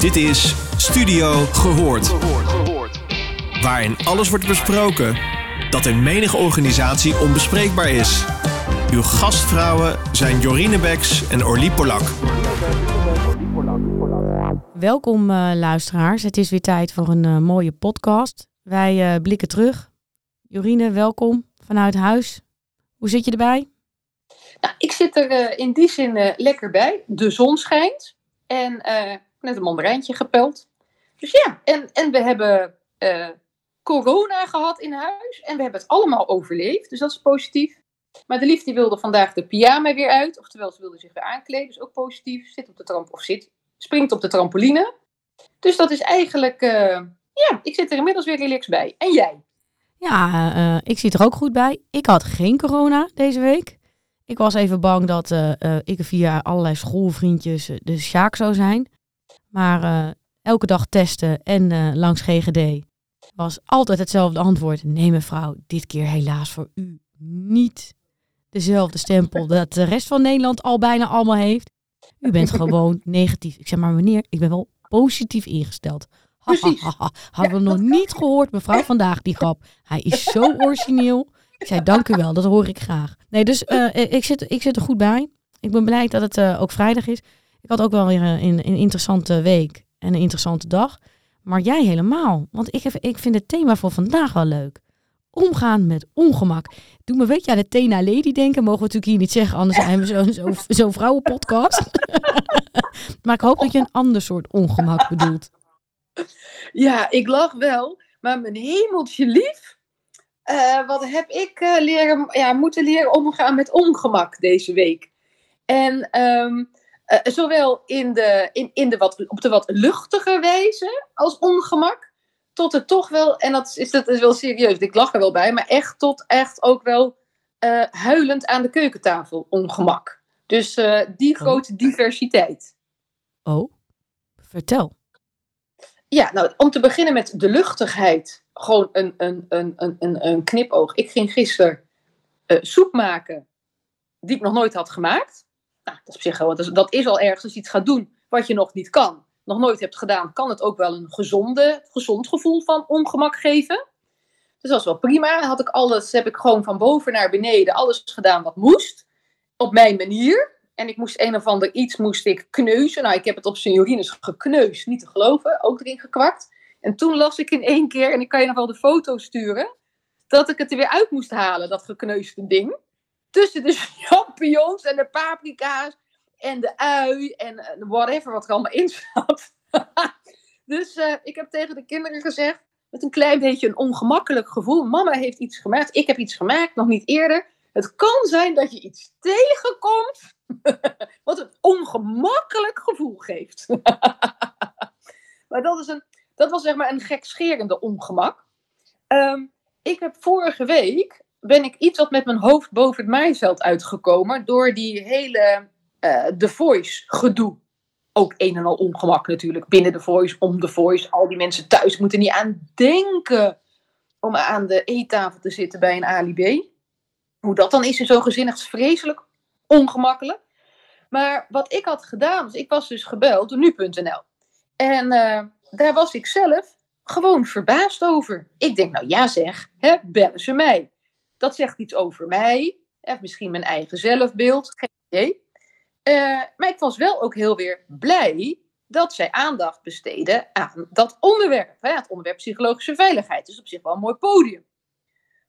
Dit is Studio Gehoord. Waarin alles wordt besproken dat in menige organisatie onbespreekbaar is. Uw gastvrouwen zijn Jorine Beks en Orlie Polak. Welkom uh, luisteraars. Het is weer tijd voor een uh, mooie podcast. Wij uh, blikken terug. Jorine, welkom vanuit huis. Hoe zit je erbij? Nou, ik zit er in die zin lekker bij. De zon schijnt. En net een mandarijntje gepeld. Dus ja, en, en we hebben corona gehad in huis. En we hebben het allemaal overleefd. Dus dat is positief. Maar de liefde wilde vandaag de pyjama weer uit. Oftewel, ze wilde zich weer aankleden. Dus ook positief. Zit op de tramp of zit, springt op de trampoline. Dus dat is eigenlijk. Uh, ja, ik zit er inmiddels weer relaxed bij. En jij? Ja, uh, ik zit er ook goed bij. Ik had geen corona deze week. Ik was even bang dat ik via allerlei schoolvriendjes de Sjaak zou zijn. Maar elke dag testen en langs GGD was altijd hetzelfde antwoord. Nee mevrouw, dit keer helaas voor u niet dezelfde stempel dat de rest van Nederland al bijna allemaal heeft. U bent gewoon negatief. Ik zeg maar meneer, ik ben wel positief ingesteld. Hadden we nog niet gehoord, mevrouw vandaag, die grap. Hij is zo origineel. Ik zei, dank u wel, dat hoor ik graag. Nee, dus uh, ik, zit, ik zit er goed bij. Ik ben blij dat het uh, ook vrijdag is. Ik had ook wel weer een, een interessante week en een interessante dag. Maar jij helemaal. Want ik, heb, ik vind het thema voor vandaag wel leuk omgaan met ongemak. Doe me, weet je, aan de Tena Lady denken. Mogen we natuurlijk hier niet zeggen, anders zijn we zo'n zo, zo vrouwenpodcast. maar ik hoop dat je een ander soort ongemak bedoelt. Ja, ik lach wel. Maar mijn hemeltje lief. Uh, wat heb ik uh, leren, ja, moeten leren omgaan met ongemak deze week. En um, uh, zowel in de, in, in de wat, op de wat luchtiger wijze als ongemak tot het toch wel, en dat is, dat is wel serieus, ik lach er wel bij, maar echt tot echt ook wel uh, huilend aan de keukentafel ongemak. Dus uh, die oh. grote diversiteit. Oh, vertel. Ja, nou, om te beginnen met de luchtigheid. Gewoon een, een, een, een, een knipoog. Ik ging gisteren soep maken die ik nog nooit had gemaakt. Nou, dat is wel, dat is, dat is al ergens iets gaat doen wat je nog niet kan nog nooit hebt gedaan, kan het ook wel een gezonde, gezond gevoel van ongemak geven. Dus dat is wel prima. Had ik alles, heb ik gewoon van boven naar beneden alles gedaan wat moest. Op mijn manier. En ik moest een of ander iets moest ik kneuzen. Nou, ik heb het op seniorines gekneusd, niet te geloven. Ook erin gekwakt. En toen las ik in één keer, en ik kan je nog wel de foto sturen, dat ik het er weer uit moest halen, dat gekneusde ding. Tussen de champignons en de paprika's en de ui en eh, whatever wat er allemaal in zat. dus uh, ik heb tegen de kinderen gezegd, met een klein beetje een ongemakkelijk gevoel, mama heeft iets gemaakt, ik heb iets gemaakt, nog niet eerder. Het kan zijn dat je iets tegenkomt wat een ongemakkelijk gevoel geeft. maar dat, is een, dat was zeg maar een gekscherende ongemak. Um, ik heb vorige week ben ik iets wat met mijn hoofd boven het maaiveld uitgekomen door die hele uh, The Voice gedoe. Ook een en al ongemak natuurlijk binnen The Voice, om The Voice. Al die mensen thuis moeten niet aan denken om aan de eettafel te zitten bij een Ali B. Hoe dat dan is in zo'n gezin, vreselijk ongemakkelijk. Maar wat ik had gedaan, dus ik was dus gebeld door nu.nl. En uh, daar was ik zelf gewoon verbaasd over. Ik denk, nou ja zeg, hè, bellen ze mij. Dat zegt iets over mij. Of misschien mijn eigen zelfbeeld, geen idee. Uh, maar ik was wel ook heel weer blij dat zij aandacht besteden aan dat onderwerp. Hè, het onderwerp psychologische veiligheid. Dus op zich wel een mooi podium.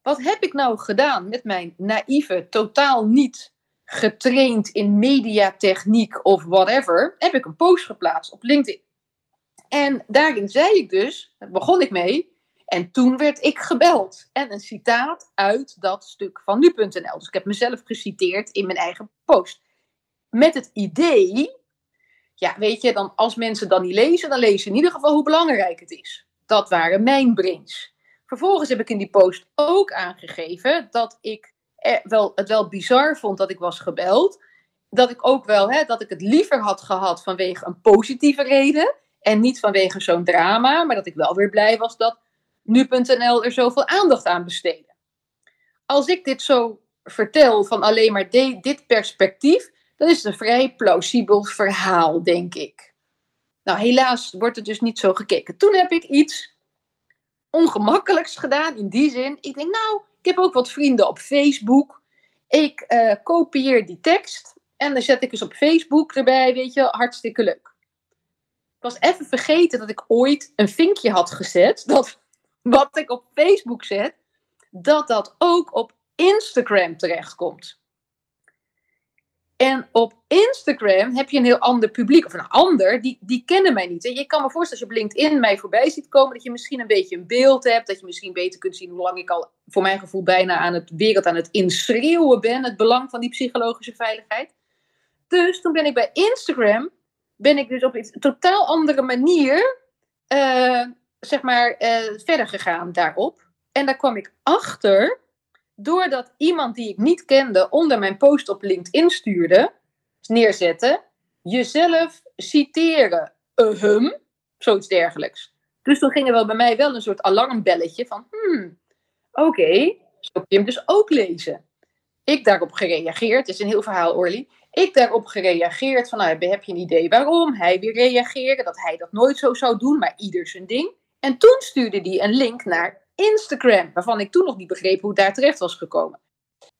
Wat heb ik nou gedaan met mijn naïeve, totaal niet getraind in mediatechniek of whatever? Heb ik een post geplaatst op LinkedIn. En daarin zei ik dus, daar begon ik mee, en toen werd ik gebeld. En een citaat uit dat stuk van nu.nl. Dus ik heb mezelf geciteerd in mijn eigen post met het idee, ja, weet je, dan als mensen dan niet lezen, dan lezen ze in ieder geval hoe belangrijk het is. Dat waren mijn brains. Vervolgens heb ik in die post ook aangegeven dat ik wel, het wel bizar vond dat ik was gebeld. Dat ik ook wel, hè, dat ik het liever had gehad vanwege een positieve reden. En niet vanwege zo'n drama. Maar dat ik wel weer blij was dat nu.nl er zoveel aandacht aan besteedde. Als ik dit zo vertel van alleen maar dit perspectief, dan is het een vrij plausibel verhaal, denk ik. Nou, helaas wordt het dus niet zo gekeken. Toen heb ik iets ongemakkelijks gedaan in die zin. Ik denk, nou, ik heb ook wat vrienden op Facebook. Ik uh, kopieer die tekst en dan zet ik eens op Facebook erbij, weet je, hartstikke leuk. Ik was even vergeten dat ik ooit een vinkje had gezet, dat wat ik op Facebook zet, dat dat ook op Instagram terechtkomt. En op Instagram heb je een heel ander publiek, of een ander, die, die kennen mij niet. En je kan me voorstellen, als je op LinkedIn mij voorbij ziet komen, dat je misschien een beetje een beeld hebt, dat je misschien beter kunt zien hoe lang ik al, voor mijn gevoel, bijna aan het wereld aan het inschreeuwen ben, het belang van die psychologische veiligheid. Dus toen ben ik bij Instagram, ben ik dus op een totaal andere manier, uh, zeg maar, uh, verder gegaan daarop. En daar kwam ik achter doordat iemand die ik niet kende onder mijn post op LinkedIn stuurde, neerzette, jezelf citeren, hum, zoiets dergelijks. Dus toen ging er wel bij mij wel een soort alarmbelletje van, hmm, oké, zo kun je hem dus ook lezen. Ik daarop gereageerd, het is een heel verhaal Orly, ik daarop gereageerd van, nou, heb je een idee waarom? Hij weer reageren, dat hij dat nooit zo zou doen, maar ieder zijn ding. En toen stuurde hij een link naar Instagram, waarvan ik toen nog niet begreep hoe daar terecht was gekomen.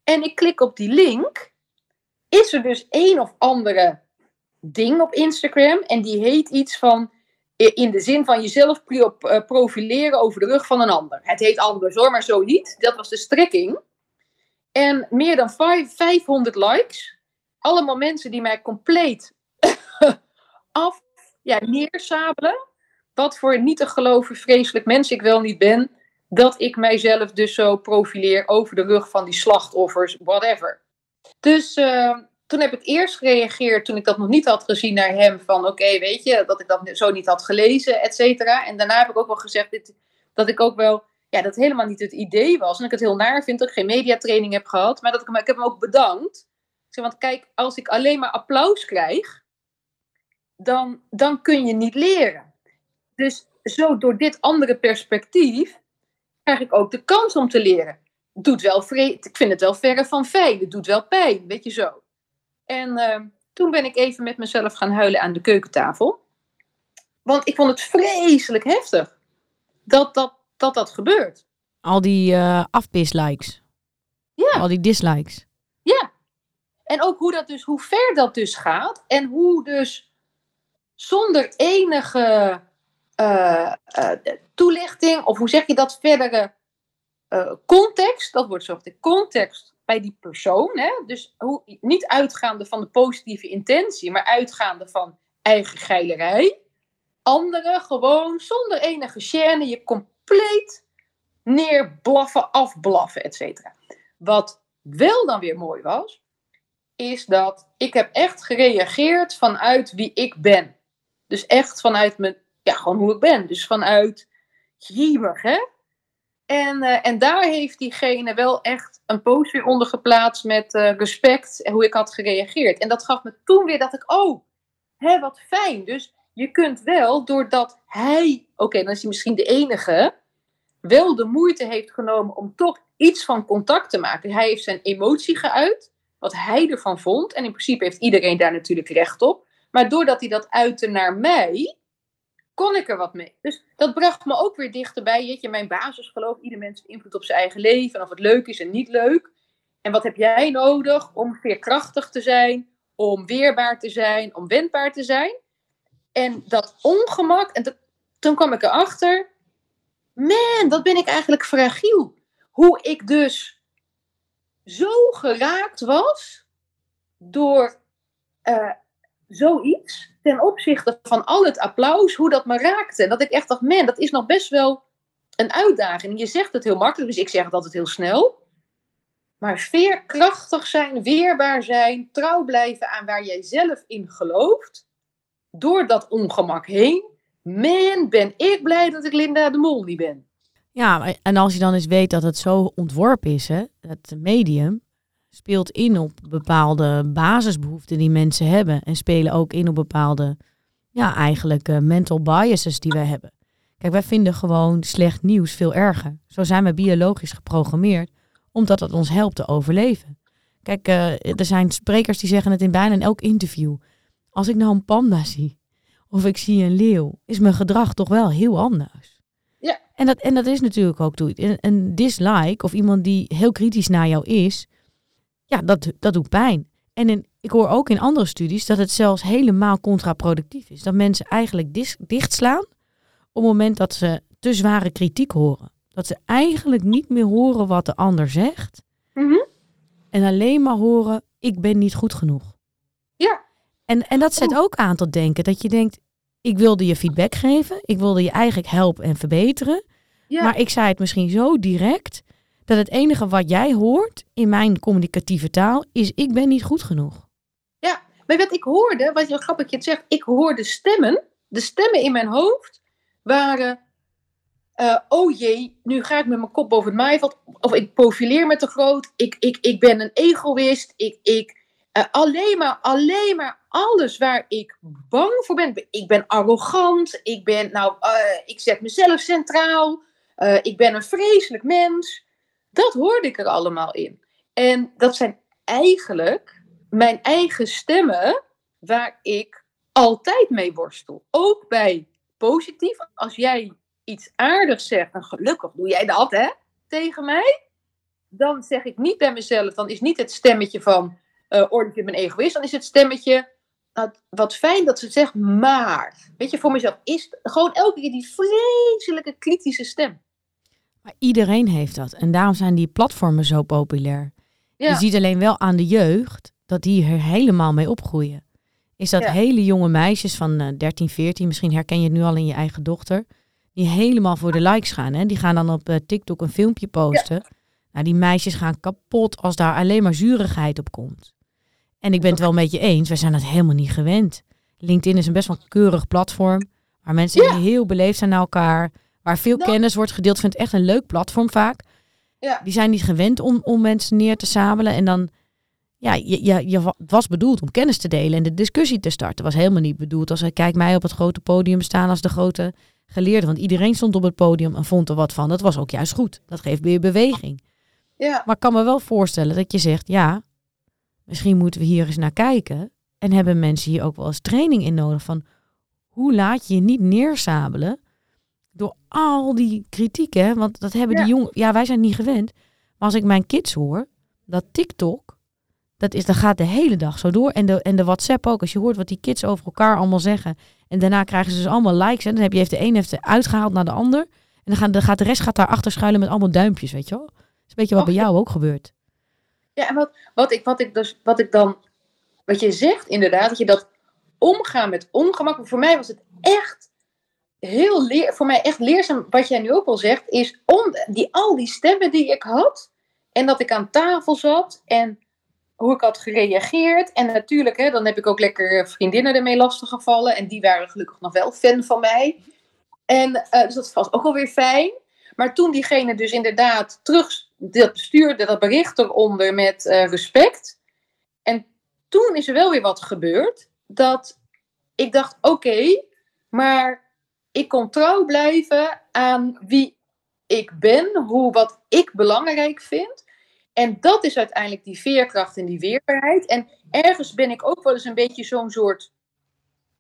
En ik klik op die link, is er dus een of andere ding op Instagram en die heet iets van in de zin van jezelf eh, profileren over de rug van een ander. Het heet anders hoor, maar zo niet. Dat was de strekking. En meer dan 500 likes. Allemaal mensen die mij compleet af, ja, neersabelen. Wat voor niet te geloven vreselijk mens ik wel niet ben dat ik mijzelf dus zo profileer over de rug van die slachtoffers, whatever. Dus uh, toen heb ik eerst gereageerd, toen ik dat nog niet had gezien, naar hem van oké, weet je, dat ik dat zo niet had gelezen, et cetera. En daarna heb ik ook wel gezegd dit, dat ik ook wel, ja, dat helemaal niet het idee was. En ik het heel naar vind dat ik geen mediatraining heb gehad, maar dat ik, ik heb hem ook bedankt. Want kijk, als ik alleen maar applaus krijg, dan, dan kun je niet leren. Dus zo door dit andere perspectief krijg ik ook de kans om te leren. Doet wel ik vind het wel verre van fijn. Het doet wel pijn, weet je zo. En uh, toen ben ik even met mezelf gaan huilen aan de keukentafel. Want ik vond het vreselijk heftig dat dat, dat, dat gebeurt. Al die uh, afpis-likes. Ja. Al die dislikes. Ja. En ook hoe, dat dus, hoe ver dat dus gaat. En hoe dus zonder enige uh, toelichting, of hoe zeg je dat, verdere uh, context, dat wordt zo de context bij die persoon. Hè? Dus hoe, niet uitgaande van de positieve intentie, maar uitgaande van eigen geilerij. Anderen gewoon zonder enige chaîne je compleet neerblaffen, afblaffen, et cetera. Wat wel dan weer mooi was, is dat ik heb echt gereageerd vanuit wie ik ben. Dus echt vanuit mijn, ja, gewoon hoe ik ben. Dus vanuit jemig, hè? En, uh, en daar heeft diegene wel echt een post weer onder geplaatst met uh, respect en hoe ik had gereageerd. En dat gaf me toen weer dat ik, oh, hè, wat fijn. Dus je kunt wel, doordat hij, oké, dan is hij misschien de enige, wel de moeite heeft genomen om toch iets van contact te maken. Hij heeft zijn emotie geuit, wat hij ervan vond. En in principe heeft iedereen daar natuurlijk recht op. Maar doordat hij dat uitte naar mij, kon ik er wat mee. Dus dat bracht me ook weer dichterbij. Jeetje, mijn basisgeloof, ieder mens heeft invloed op zijn eigen leven. En of het leuk is en niet leuk. En wat heb jij nodig om veerkrachtig te zijn, om weerbaar te zijn, om wendbaar te zijn? En dat ongemak, en toen kwam ik erachter, man, wat ben ik eigenlijk fragiel. Hoe ik dus zo geraakt was door uh, zoiets ten opzichte van al het applaus, hoe dat me raakte. En dat ik echt dacht, man, dat is nog best wel een uitdaging. Je zegt het heel makkelijk, dus ik zeg het altijd heel snel. Maar veerkrachtig zijn, weerbaar zijn, trouw blijven aan waar jij zelf in gelooft, door dat ongemak heen. Man, ben ik blij dat ik Linda de Mol niet ben. Ja, en als je dan eens weet dat het zo ontworpen is, hè, het medium, speelt in op bepaalde basisbehoeften die mensen hebben. En spelen ook in op bepaalde, ja, eigenlijk uh, mental biases die wij hebben. Kijk, wij vinden gewoon slecht nieuws veel erger. Zo zijn we biologisch geprogrammeerd, omdat het ons helpt te overleven. Kijk, uh, er zijn sprekers die zeggen het in bijna in elk interview. Als ik nou een panda zie, of ik zie een leeuw, is mijn gedrag toch wel heel anders. Ja. En dat, en dat is natuurlijk ook toe. Een, een dislike of iemand die heel kritisch naar jou is, ja, dat, dat doet pijn. En in, ik hoor ook in andere studies dat het zelfs helemaal contraproductief is. Dat mensen eigenlijk dis, dichtslaan op het moment dat ze te zware kritiek horen. Dat ze eigenlijk niet meer horen wat de ander zegt. Mhm. En alleen maar horen, ik ben niet goed genoeg. Ja. En, en dat zet ook aan tot denken. Dat je denkt, ik wilde je feedback geven. Ik wilde je eigenlijk helpen en verbeteren. Ja. Maar ik zei het misschien zo direct. Dat het enige wat jij hoort in mijn communicatieve taal is, ik ben niet goed genoeg. Maar wat ik hoorde, wat je grappig je het zegt, ik hoorde stemmen. De stemmen in mijn hoofd waren. eh, oh jee, nu ga ik met mijn kop boven het maaiveld. Of ik profileer me te groot. Ik, ik, ik ben een egoïst. Ik, ik, eh, alleen, maar, alleen maar alles waar ik bang voor ben. Ik ben arrogant. Ik, ben, nou, eh, ik zet mezelf centraal. ik ben een vreselijk mens. Dat hoorde ik er allemaal in. En dat zijn eigenlijk mijn eigen stemmen waar ik altijd mee worstel. Ook bij positief. Als jij iets aardigs zegt, en gelukkig doe jij dat, hè, tegen mij. Dan zeg ik niet bij mezelf, dan is niet het stemmetje van, oh, ik ben een egoïst. Dan is het stemmetje, nou, wat fijn dat ze zegt, maar. Weet je, voor mezelf is gewoon elke keer die vreselijke kritische stem. Maar iedereen heeft dat. En daarom zijn die platformen zo populair. Ja, Je ziet alleen wel aan de jeugd dat die er helemaal mee opgroeien. Is dat Ja. hele jonge meisjes van eh, 13, 14, misschien herken je het nu al in je eigen dochter, die helemaal voor de likes gaan. Hè? Die gaan dan op eh, TikTok een filmpje posten. Nou, die meisjes gaan kapot als daar alleen maar zurigheid op komt. En ik ben het wel een beetje eens, wij zijn dat helemaal niet gewend. LinkedIn is een best wel keurig platform, waar mensen heel beleefd zijn naar elkaar, waar veel Nou. kennis wordt gedeeld. Ik vind het echt een leuk platform vaak ja, die zijn niet gewend om, om mensen neer te sabelen. En dan, ja, je, je, je was bedoeld om kennis te delen en de discussie te starten. was helemaal niet bedoeld als hij kijk mij op het grote podium staan als de grote geleerde. Want iedereen stond op het podium en vond er wat van. Dat was ook juist goed. Dat geeft weer beweging. ja. Maar ik kan me wel voorstellen dat je zegt, ja, misschien moeten we hier eens naar kijken. En hebben mensen hier ook wel eens training in nodig van hoe laat je je niet neersabelen door al die kritiek, hè? Want dat hebben Ja. die jongen, ja, wij zijn niet gewend. Maar als ik mijn kids hoor, dat TikTok, dat, is, dat gaat de hele dag zo door. En de, en de WhatsApp ook. Als je hoort wat die kids over elkaar allemaal zeggen. En daarna krijgen ze dus allemaal likes. En dan heb je heeft de een heeft uitgehaald naar de ander. En dan, gaan, dan gaat de rest gaat daar achter schuilen met allemaal duimpjes, weet je wel. Dat is een beetje wat Och, bij jou ook gebeurt. Ja, en wat, wat, ik, wat, ik dus, wat ik dan, wat je zegt inderdaad, dat je dat omgaan met ongemak. Voor mij was het echt heel leer, voor mij echt leerzaam, wat jij nu ook al zegt, is om die, al die stemmen die ik had. En dat ik aan tafel zat en hoe ik had gereageerd. En natuurlijk, hè, dan heb ik ook lekker vriendinnen ermee lastiggevallen. En die waren gelukkig nog wel fan van mij. En eh, dus dat was ook alweer fijn. Maar toen diegene dus inderdaad terug dat stuurde dat bericht eronder met eh, respect. En toen is er wel weer wat gebeurd. Dat ik dacht, oké, maar ik kon trouw blijven aan wie ik ben, hoe wat ik belangrijk vind. En dat is uiteindelijk die veerkracht en die weerbaarheid. En ergens ben ik ook wel eens een beetje zo'n soort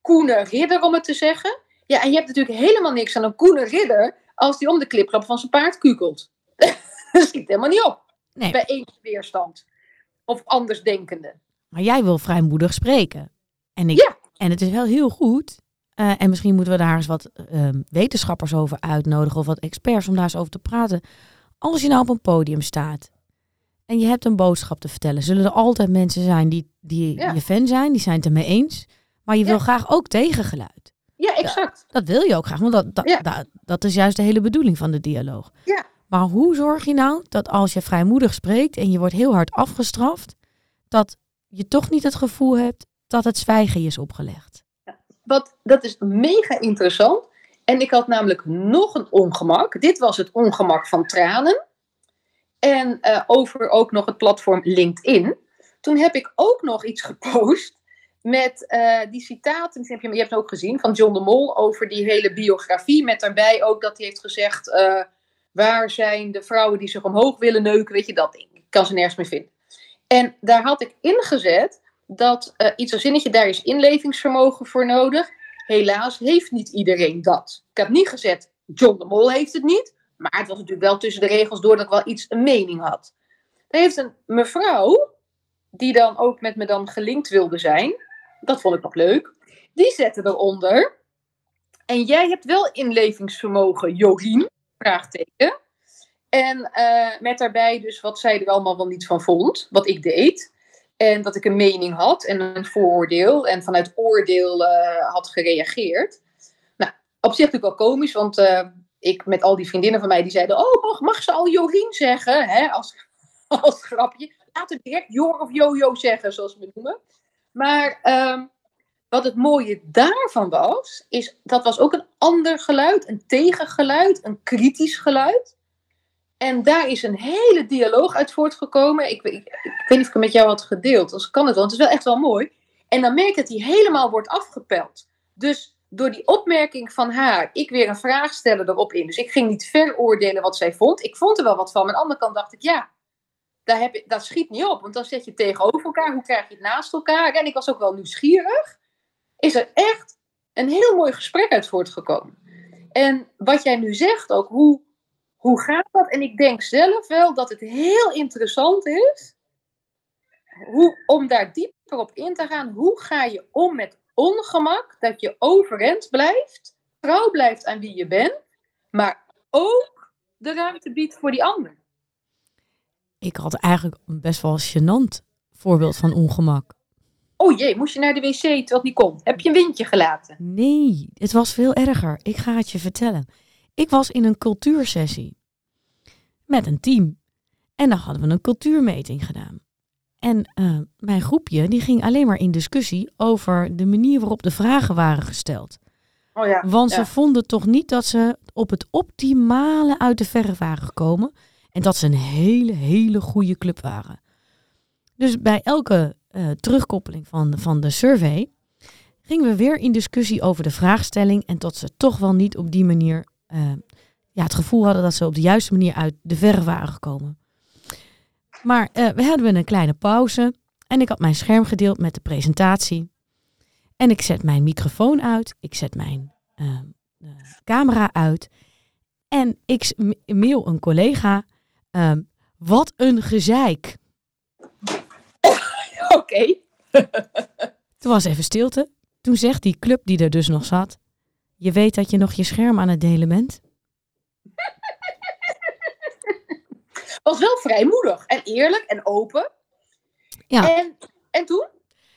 koene ridder, om het te zeggen. Ja, en je hebt natuurlijk helemaal niks aan een koene ridder als die om de klipklap van zijn paard kukelt. dat schiet helemaal niet op Nee, bij één weerstand. Of andersdenkende. maar jij wil vrijmoedig spreken. En, ik, Ja. en het is wel heel goed. Eh, en misschien moeten we daar eens wat ehm, wetenschappers over uitnodigen. Of wat experts om daar eens over te praten. Als je nou op een podium staat. En je hebt een boodschap te vertellen. Zullen er altijd mensen zijn die, die Ja. je fan zijn. Die zijn het ermee eens. Maar je Ja. wil graag ook tegengeluid. Ja, exact. Dat wil je ook graag. Want dat, dat, Ja. dat, dat is juist de hele bedoeling van de dialoog. Ja. Maar hoe zorg je nou dat als je vrijmoedig spreekt en je wordt heel hard afgestraft, dat je toch niet het gevoel hebt dat het zwijgen je is opgelegd? Wat, dat is mega interessant. En ik had namelijk nog een ongemak. Dit was het ongemak van tranen. En eh, over ook nog het platform LinkedIn. Toen heb ik ook nog iets gepost met eh, die citaten. Je, hebt het ook gezien van John de Mol over die hele biografie. Met daarbij ook dat hij heeft gezegd: eh, waar zijn de vrouwen die zich omhoog willen neuken? Weet je dat? Ik kan ze nergens meer vinden. En daar had ik ingezet dat eh, iets als zinnetje, daar is inlevingsvermogen voor nodig. Helaas heeft niet iedereen dat. Ik heb niet gezet, John de Mol heeft het niet. Maar het was natuurlijk wel tussen de regels door dat ik wel iets een mening had. Er heeft een mevrouw, die dan ook met me dan gelinkt wilde zijn. Dat vond ik nog leuk. Die zette eronder. En jij hebt wel inlevingsvermogen, Jorien? Vraagteken. En uh, met daarbij dus wat zij er allemaal wel niet van vond. Wat ik deed. En dat ik een mening had en een vooroordeel. En vanuit oordeel uh, had gereageerd. Nou, op zich natuurlijk wel komisch. Want uh, ik met al die vriendinnen van mij die zeiden... Oh, mag, mag ze al Jorien zeggen? Hè, als, als grapje. Laten we direct Jor of Jojo zeggen, zoals we noemen. Maar um, wat het mooie daarvan was, is dat was ook een ander geluid, een tegengeluid, een kritisch geluid. En daar is een hele dialoog uit voortgekomen. Ik, ik, ik weet niet of ik het met jou had gedeeld, als kan het wel, het is wel echt wel mooi. En dan merk je dat die helemaal wordt afgepeld. Dus door die opmerking van haar, ik weer een vraag stellen erop in. Dus ik ging niet veroordelen wat zij vond. Ik vond er wel wat van. Maar aan de andere kant dacht ik, ja, daar heb je, dat schiet niet op. Want dan zet je tegenover elkaar. Hoe krijg je het naast elkaar? En ik was ook wel nieuwsgierig. Is er echt een heel mooi gesprek uit voortgekomen. En wat jij nu zegt ook, hoe, hoe gaat dat? En ik denk zelf wel dat het heel interessant is hoe, om daar dieper op in te gaan. Hoe ga je om met ongemak, dat je overeind blijft, trouw blijft aan wie je bent, maar ook de ruimte biedt voor die ander. Ik had eigenlijk een best wel gênant voorbeeld van ongemak. Oh jee, moest je naar de wc terwijl het niet kon? Heb je een windje gelaten? Nee, het was veel erger. Ik ga het je vertellen. Ik was in een cultuursessie met een team. En dan hadden we een cultuurmeting gedaan. En uh, mijn groepje die ging alleen maar in discussie over de manier waarop de vragen waren gesteld. Oh ja, Want ja. ze vonden toch niet dat ze op het optimale uit de verf waren gekomen. En dat ze een hele, hele goede club waren. Dus bij elke uh, terugkoppeling van, van de survey gingen we weer in discussie over de vraagstelling. En dat ze toch wel niet op die manier uh, ja, het gevoel hadden dat ze op de juiste manier uit de verf waren gekomen. Maar uh, we hadden een kleine pauze en ik had mijn scherm gedeeld met de presentatie. En ik zet mijn microfoon uit, ik zet mijn uh, uh, camera uit. En ik mail een collega, um, wat een gezeik. Oké. Okay. Toen was even stilte. Toen zegt die club die er dus nog zat, je weet dat je nog je scherm aan het delen bent? was wel vrijmoedig en eerlijk en open. Ja. En, en toen?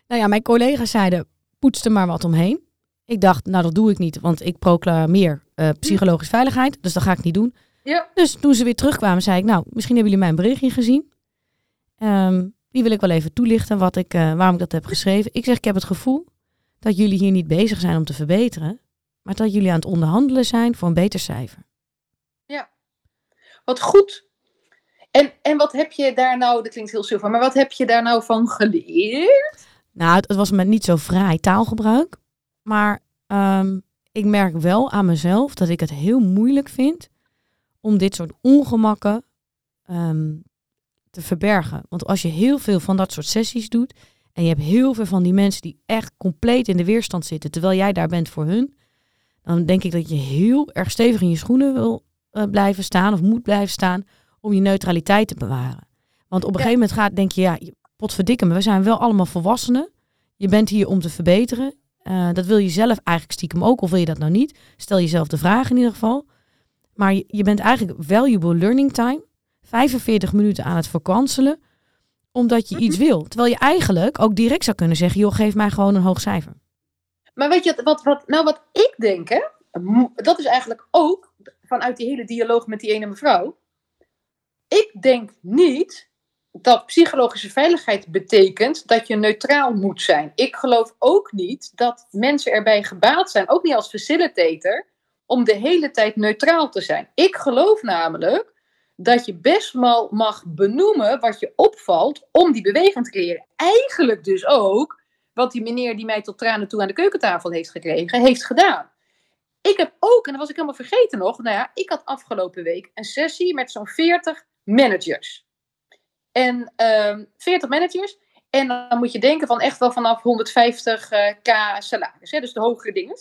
Nou ja, mijn collega's zeiden, poets er maar wat omheen. Ik dacht, nou dat doe ik niet, want ik proclameer uh, psychologische veiligheid. Dus dat ga ik niet doen. Ja. Dus toen ze weer terugkwamen, zei ik, nou, misschien hebben jullie mijn berichtje gezien. Um, die wil ik wel even toelichten, wat ik, uh, waarom ik dat heb geschreven. Ik zeg, ik heb het gevoel dat jullie hier niet bezig zijn om te verbeteren. Maar dat jullie aan het onderhandelen zijn voor een beter cijfer. Ja, wat goed. En, en wat heb je daar nou, dat klinkt heel zilver, maar wat heb je daar nou van geleerd? Nou, het, het was met niet zo fraai taalgebruik. Maar um, ik merk wel aan mezelf dat ik het heel moeilijk vind om dit soort ongemakken um, te verbergen. Want als je heel veel van dat soort sessies doet en je hebt heel veel van die mensen die echt compleet in de weerstand zitten, terwijl jij daar bent voor hun, dan denk ik dat je heel erg stevig in je schoenen wil uh, blijven staan of moet blijven staan om je neutraliteit te bewaren. Want op een ja. gegeven moment gaat, denk je, ja, potverdikke me, we zijn wel allemaal volwassenen. Je bent hier om te verbeteren. Uh, dat wil je zelf eigenlijk stiekem ook, of wil je dat nou niet? Stel jezelf de vraag in ieder geval. Maar je, je bent eigenlijk valuable learning time. 45 minuten aan het verkanselen, omdat je iets wil. Terwijl je eigenlijk ook direct zou kunnen zeggen, joh, geef mij gewoon een hoog cijfer. Maar weet je, wat, wat, nou wat ik denk, hè, dat is eigenlijk ook vanuit die hele dialoog met die ene mevrouw. Ik denk niet dat psychologische veiligheid betekent dat je neutraal moet zijn. Ik geloof ook niet dat mensen erbij gebaat zijn, ook niet als facilitator, om de hele tijd neutraal te zijn. Ik geloof namelijk dat je best wel mag benoemen wat je opvalt om die beweging te creëren. Eigenlijk dus ook wat die meneer die mij tot tranen toe aan de keukentafel heeft gekregen, heeft gedaan. Ik heb ook, en dat was ik helemaal vergeten nog, nou ja, ik had afgelopen week een sessie met zo'n 40 managers. En um, 40 managers. En dan moet je denken van echt wel vanaf 150k salaris, hè, dus de hogere dingen.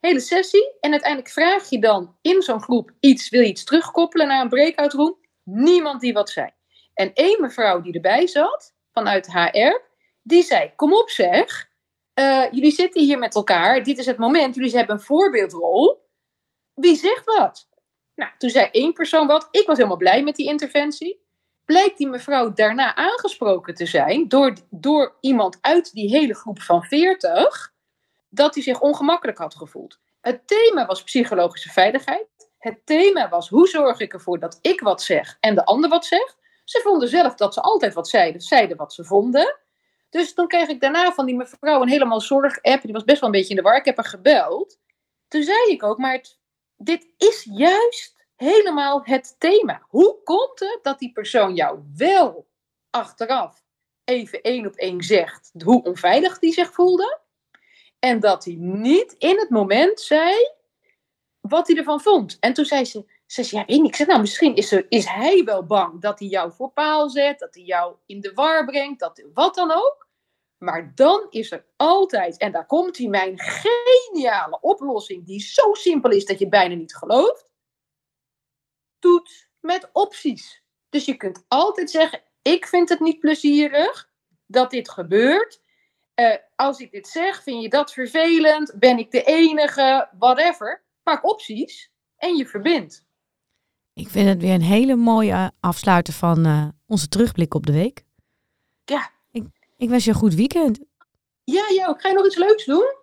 hele sessie. En uiteindelijk vraag je dan in zo'n groep iets, wil je iets terugkoppelen naar een breakout room? Niemand die wat zei. En één mevrouw die erbij zat, vanuit HR, die zei, kom op zeg, eh, jullie zitten hier met elkaar, dit is het moment, jullie hebben een voorbeeldrol. Wie zegt wat? Nou, toen zei één persoon wat. Ik was helemaal blij met die interventie. Blijkt die mevrouw daarna aangesproken te zijn door, door iemand uit die hele groep van 40, dat hij zich ongemakkelijk had gevoeld. Het thema was psychologische veiligheid. Het thema was hoe zorg ik ervoor dat ik wat zeg en de ander wat zegt. Ze vonden zelf dat ze altijd wat zeiden, zeiden wat ze vonden. Dus toen kreeg ik daarna van die mevrouw een helemaal zorg-app. Die was best wel een beetje in de war. Ik heb haar gebeld. Toen zei ik ook, maar dit is juist helemaal het thema. Hoe komt het dat die persoon jou wel achteraf even één op één zegt hoe onveilig die zich voelde? En dat hij niet in het moment zei wat hij ervan vond. En toen zei ze, ze ja, weet niet. Ik zeg, nou, misschien is, er, is hij wel bang dat hij jou voor paal zet, dat hij jou in de war brengt, dat, wat dan ook. Maar dan is er altijd, en daar komt hij, mijn geniale oplossing, die zo simpel is dat je bijna niet gelooft. Toets met opties. Dus je kunt altijd zeggen, ik vind het niet plezierig dat dit gebeurt. Uh, als ik dit zeg, vind je dat vervelend? Ben ik de enige? Whatever. Maak opties en je verbindt. Ik vind het weer een hele mooie afsluiter van uh, onze terugblik op de week. Ja. Ik, ik wens je een goed weekend. Ja, jou. Ga je nog iets leuks doen?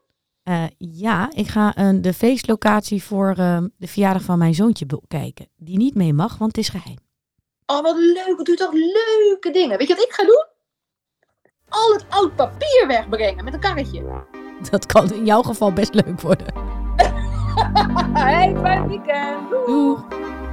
Uh, ja, ik ga uh, de feestlocatie voor de verjaardag van mijn zoontje bekijken. Die niet mee mag, want het is geheim. Oh, wat leuk. Doe toch leuke dingen. Weet je wat ik ga doen? Al het oud papier wegbrengen met een karretje. Dat kan in jouw geval best leuk worden. hey, fijn weekend. Doei. Doeg.